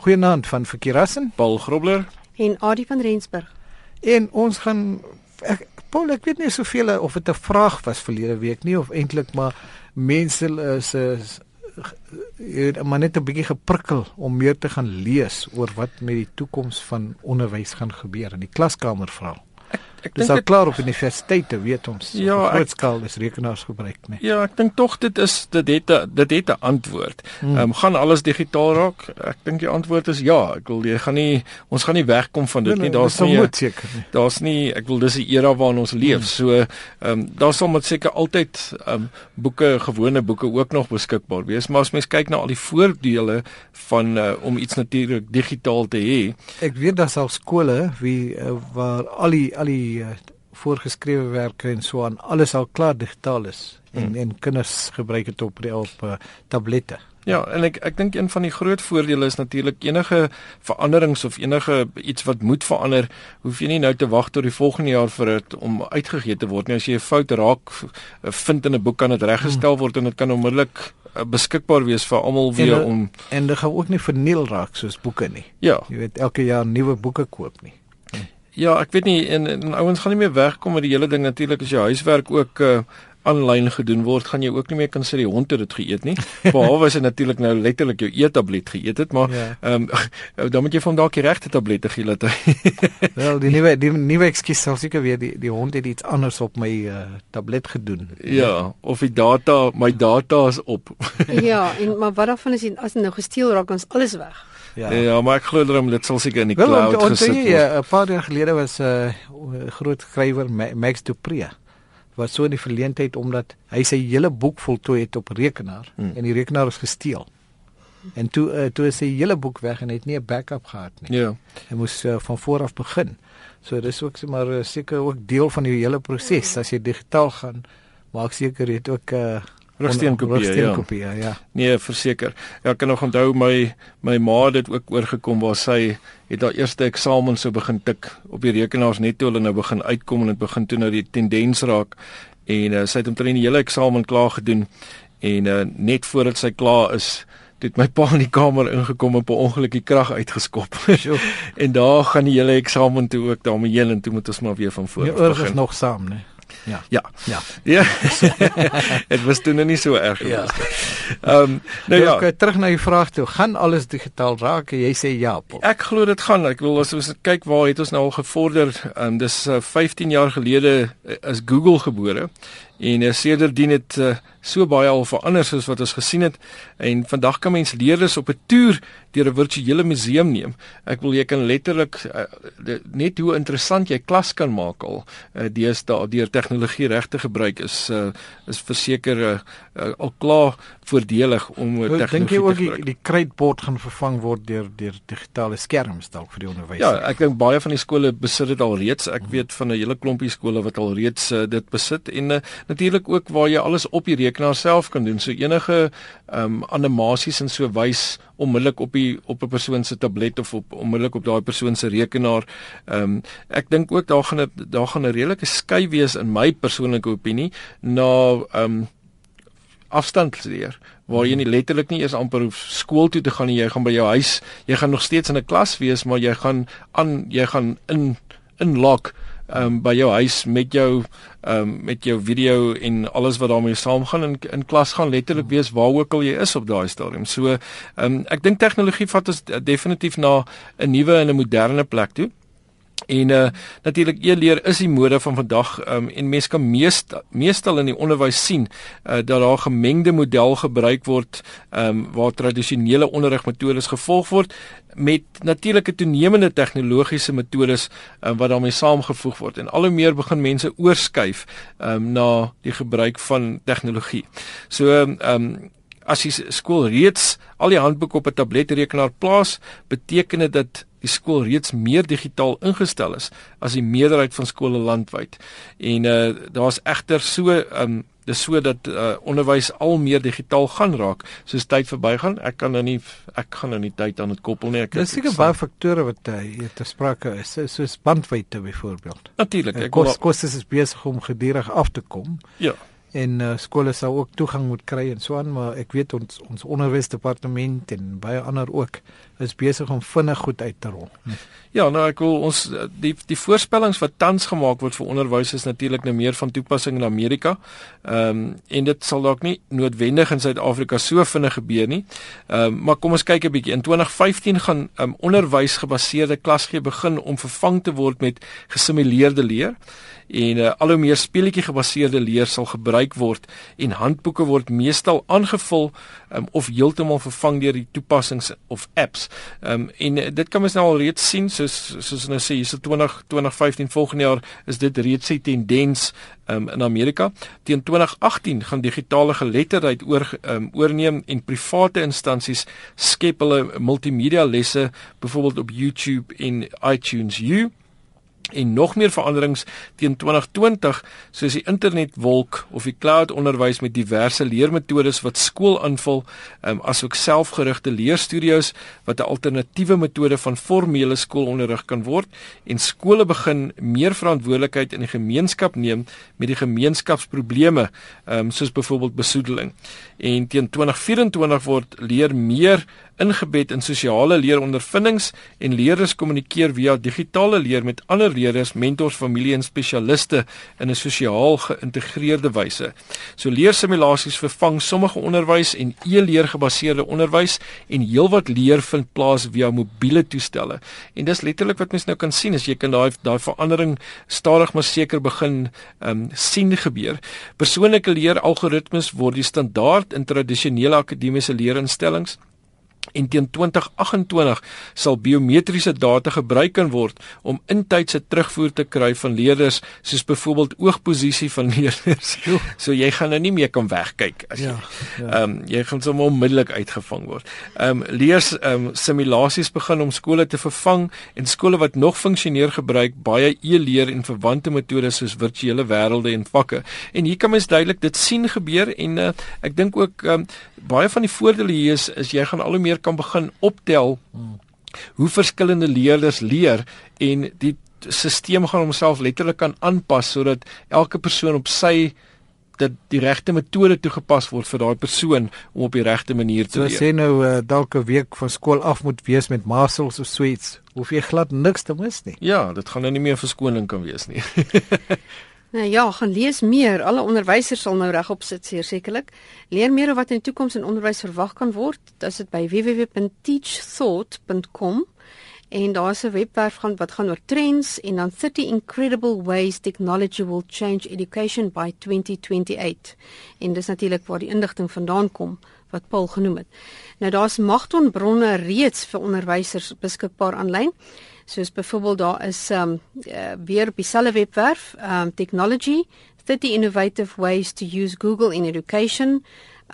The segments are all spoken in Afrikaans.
Goeienaand van Verkeerassen, Paul Grobler en Adie van Rensburg. En ons gaan ek Paul, ek weet nie soveel of dit 'n vraag was verlede week nie of eintlik maar mense is is maar net 'n bietjie geprikkel om meer te gaan lees oor wat met die toekoms van onderwys gaan gebeur in die klaskamer veral. Ek dink dit klaar op universiteite weet ons. Ja, groot skaal is rekenaars gebruik? Nee. Ja, ek dink tog dit is dit het 'n dit het 'n antwoord. Hmm. Ehm um, gaan alles digitaal raak? Ek dink die antwoord is ja. Ek wil jy gaan nie ons gaan nie wegkom van dit nee, nie. Daar's nie seker nie. Daar's nie ek wil dis 'n era waarin ons leef. Hmm. So ehm um, daar sal met seker altyd ehm um, boeke, gewone boeke ook nog beskikbaar wees, maar as mens kyk na al die voordele van uh, om iets natuurlik digitaal te hê. Ek weet daar sal skole wie uh, waar al die al die uh, voorgeskrewe werke en so aan alles al klaar digitaal is en hmm. en kinders gebruik dit op die op uh, tablette. Ja, en ek ek dink een van die groot voordele is natuurlik enige veranderings of enige iets wat moet verander, hoef jy nie nou te wag tot die volgende jaar vir dit om uitgegee te word nie. As jy 'n fout raak vind in 'n boek kan dit reggestel word en dit kan onmiddellik beskikbaar wees vir almal weer en, om en dit gaan ook nie verniel raak soos boeke nie. Ja. Jy weet elke jaar nuwe boeke koop nie. Ja, ek weet nie en, en ouens gaan nie meer wegkom met die hele ding natuurlik as jou huiswerk ook uh aanlyn gedoen word, gaan jy ook nie meer kan sê die hond het dit geëet nie. Behalwe as hy natuurlik nou letterlik jou eettablet geëet het, maar ja. ehm ja. um, dan moet jy van dalk die regte tablette gee dat hy Wel, die nuwe die nuwe ekskuus sal seker weer die die hond het iets anders op my uh, tablet gedoen. Ja, of die data, my data is op. ja, en maar wat daarvan is as dit nou gesteel raak, ons alles weg. Ja. ja, maar ek glo dat dit sal seker in die Wel, cloud gesit word. Ja, 'n paar jaar gelede was 'n uh, groot skrywer Max Dupree wat so in die verleentheid omdat hy sy hele boek voltooi het op rekenaar hmm. en die rekenaar is gesteel. En toe uh, toe is sy hele boek weg en hy het nie 'n backup gehad nie. Ja. Hy moes uh, van voor af begin. So dis ook maar uh, seker ook deel van die hele proses as jy digitaal gaan. Maak seker jy het ook 'n uh, Rugsteenkopie, ja. Kopie, ja. Nee, verseker. Ja, ek kan nog onthou my my ma het ook oorgekom waar sy het haar eerste eksamen so begin tik op die rekenaars net toe hulle nou begin uitkom en dit begin toe nou die tendens raak en uh, sy het omtrent die hele eksamen klaar gedoen en uh, net voordat sy klaar is het my pa in die kamer ingekom en op 'n ongeluk die krag uitgeskop. en daar gaan die hele eksamen toe ook daarmee heen en toe moet ons maar weer van voor af begin. Ja, ons is nog saam, né? Ja. Ja. Ja. Ja. Dit was toe nog nie so erg ja. gewees nie. Ehm um, nou ja, okay, terug na die vraag toe, gaan alles digitaal raak? Jy sê ja. Paul. Ek glo dit gaan. Ek wil as ons kyk waar het ons nou al gevorder? Ehm um, dis uh, 15 jaar gelede uh, is Google gebore en uh, sedertdien het uh, so baie al verander soos wat ons gesien het en vandag kan mens leerders op 'n toer deur 'n virtuele museum neem. Ek wil jy kan letterlik uh, net hoe interessant jy klas kan maak al uh, deesdae deur tegnologie reg te gebruik is uh, is verseker uh, uh, al klaar voordelig om tegnologie dink jy ook die, die kruitbord gaan vervang word deur deur digitale skerms dalk vir die onderwys? Ja, ek dink baie van die skole besit dit al reeds. Ek weet van 'n hele klompie skole wat al reeds uh, dit besit en uh, natuurlik ook waar jy alles op die rekenaar self kan doen. So enige ehm um, animasies en so wys onmiddellik op die op 'n persoon se tablet of op onmiddellik op daai persoon se rekenaar. Ehm um, ek dink ook daar gaan 'n daar gaan 'n redelike skei wees in my persoonlike opinie na ehm um, afstandsleer waar jy nie letterlik nie eers amper hoef skool toe te gaan nie jy gaan by jou huis jy gaan nog steeds in 'n klas wees maar jy gaan aan jy gaan in inlok um, by jou huis met jou um, met jou video en alles wat daarmee saamgaan in in klas gaan letterlik hmm. wees waar ook al jy is op daai stadium. So um, ek dink tegnologie vat ons definitief na 'n nuwe en 'n moderne plek toe. En uh natuurlik e-leer is die mode van vandag um, en mense kan meest, meestal in die onderwys sien uh dat daar gemengde model gebruik word um waar tradisionele onderrigmetodes gevolg word met natuurlike toenemende tegnologiese metodes um, wat daarmee saamgevoeg word en al hoe meer begin mense oorskuif um na die gebruik van tegnologie. So um as die skool reeds al die handboeke op 'n tabletrekenaar plaas, beteken dit dat die skool reeds meer digitaal ingestel is as die meerderheid van skole landwyd. En uh daar's egter so um dis so dat uh onderwys al meer digitaal gaan raak soos tyd verbygaan. Ek kan nou nie ek gaan nou nie tyd aan dit koppel nie. Ek Dis seker baie faktore wat uh, hier te sprake is, soos bandwydte byvoorbeeld. Natuurlik. Ek kos kos is besig om gedurig af te kom. Ja. En uh, skole sou ook toegang moet kry en so aan maar ek weet ons ons onderwysdepartement en baie ander ook is besig om vinnig goed uit te rol. Hm. Ja, nou ek wil ons die die voorspellings wat tans gemaak word vir onderwys is natuurlik nou meer van toepassing in Amerika. Ehm um, en dit sal dalk nie noodwendig in Suid-Afrika so vinnig gebeur nie. Ehm um, maar kom ons kyk 'n bietjie. In 2015 gaan um, onderwysgebaseerde klasgee begin om vervang te word met gesimuleerde leer en uh, al hoe meer speletjie gebaseerde leer sal gebruik word en handboeke word meestal aangevul um, of heeltemal vervang deur die toepassings of apps. Ehm um, en uh, dit kan mens nou al reeds sien soos soos nou sê hierse 20 2015 volgende jaar is dit reeds 'n tendens um, in Amerika. Teen 2018 gaan digitale geletterdheid oor um, oorneem en private instansies skep hulle multimedia lesse byvoorbeeld op YouTube en iTunes U en nog meer veranderings teen 2020 soos die internetwolk of die cloud onderwys met diverse leermetodes wat skool aanvul um, asook selfgerigte leerstudios wat 'n alternatiewe metode van formele skoolonderrig kan word en skole begin meer verantwoordelikheid in die gemeenskap neem met die gemeenskapsprobleme um, soos byvoorbeeld besoedeling. En teen 2024 word leer meer ingebed in sosiale leerondervindings en leerders kommunikeer via digitale leer met ander leerders, mentors, familie en spesialiste in 'n sosiaal geïntegreerde wyse. So leersimulasies vervang sommige onderwys en e-leer gebaseerde onderwys en heelwat leer vind plaas via mobiele toestelle. En dis letterlik wat mens nou kan sien as jy kan daai daai verandering stadig maar seker begin um sien gebeur. Persoonlike leer algoritmes word die standaard in tradisionele akademiese leerinstellings En teen 2028 sal biometriese data gebruik kan word om intydse terugvoer te kry van leerders soos byvoorbeeld oogposisie van leerders. So jy gaan nou nie meer kan wegkyk as jy ja, ja. ehm ja, ja. um, jy gaan sommer onmiddellik uitgevang word. Ehm um, leers ehm um, simulasies begin om skole te vervang en skole wat nog funksioneer gebruik baie e-leer en verwante metodes soos virtuele wêrelde en vakke. En hier kan mens duidelik dit sien gebeur en uh, ek dink ook ehm um, baie van die voordele hier is is jy gaan al hoe meer kan begin optel hoe verskillende leerders leer en die stelsel gaan homself letterlik kan aanpas sodat elke persoon op sy dat die regte metode toegepas word vir daai persoon om op die regte manier te so leer. So sê nou uh, dalk 'n week van skool af moet wees met masels of sweets. Hoef jy glad niks te mis nie. Ja, dit gaan nou nie meer verskoning kan wees nie. Nou ja, gaan lees meer. Alle onderwysers sal nou regop sit sekerlik. Leer meer oor wat in die toekoms in onderwys verwag kan word. Dit is by www.teachthought.com en daar's 'n webwerf gaan wat gaan oor trends en dan 30 incredible ways technology will change education by 2028. En dis natuurlik waar die inligting vandaan kom wat Paul genoem het. Nou daar's magtonbronne reeds vir onderwysers beskikbaar aanlyn soos byvoorbeeld daar is um uh, weer op dieselfde webwerf um technology 30 innovative ways to use Google in education.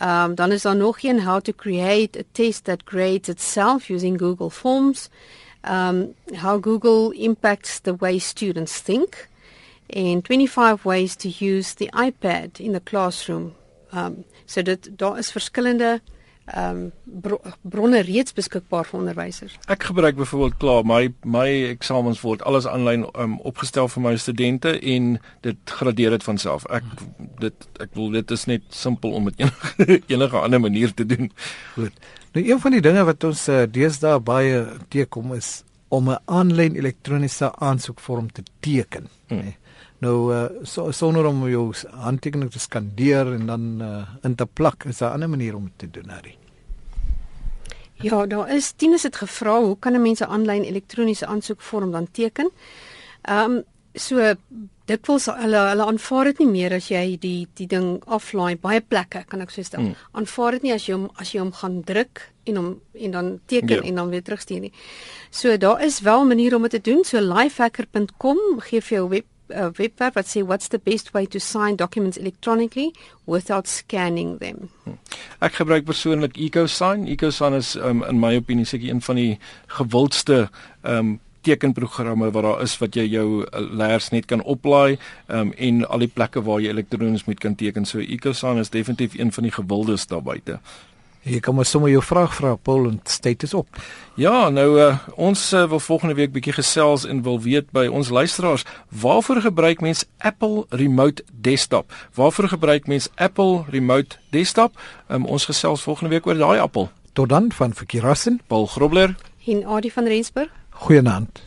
Um dan is daar nog een how to create a test that grades itself using Google Forms. Um how Google impacts the way students think. And 25 ways to use the iPad in the classroom. Um so dit daar is verskillende ehm um, bro bronne reeds beskikbaar vir onderwysers. Ek gebruik byvoorbeeld klaar my my eksamens word alles aanlyn um, opgestel vir my studente en dit gradeer dit van self. Ek dit ek wil dit is net simpel om dit enige enige ander manier te doen. Goed. Nou een van die dinge wat ons uh, deesdae baie teekom is om 'n aanlyn elektroniese aansoekvorm te teken. Hmm. Nee. Nou uh, so sonder om jou handtekening te skandeer en dan uh, in te plak is 'n ander manier om dit te doen, Harry. Ja, daar is Tinus het gevra hoe kan 'n mens 'n aanlyn elektroniese aansoekvorm dan teken? Ehm um, so dikwels hulle hulle aanvaar dit nie meer as jy die die ding aflaai baie plekke kan ek so stel. Hmm. Aanvaar dit nie as jy hom as jy hom gaan druk en hom en dan teken ja. en dan weer terugstuur nie. So daar is wel maniere om dit te doen. So lifehacker.com gee vir jou web 'n uh, webwerf wat sê what's the best way to sign documents electronically without scanning them. Hm. Ek gebruik persoonlik EcoSign. EcoSign is um, in my opinie seker een van die gewildste um tekenprogramme wat daar is wat jy jou uh, leers net kan oplaai um, en al die plekke waar jy elektronies moet kan teken. So EcoSign is definitief een van die gewildes daar buite. Jy kan maar sommer jou vraag vra Paul en tyd is op. Ja, nou uh, ons uh, wil volgende week bietjie gesels en wil weet by ons luisteraars, waarvoor gebruik mens Apple Remote Desktop? Waarvoor gebruik mens Apple Remote Desktop? Um, ons gesels volgende week oor daai appel. Tot dan van Verkeerassen, Paul Grobler en Adie van Rensburg. Goeienaand.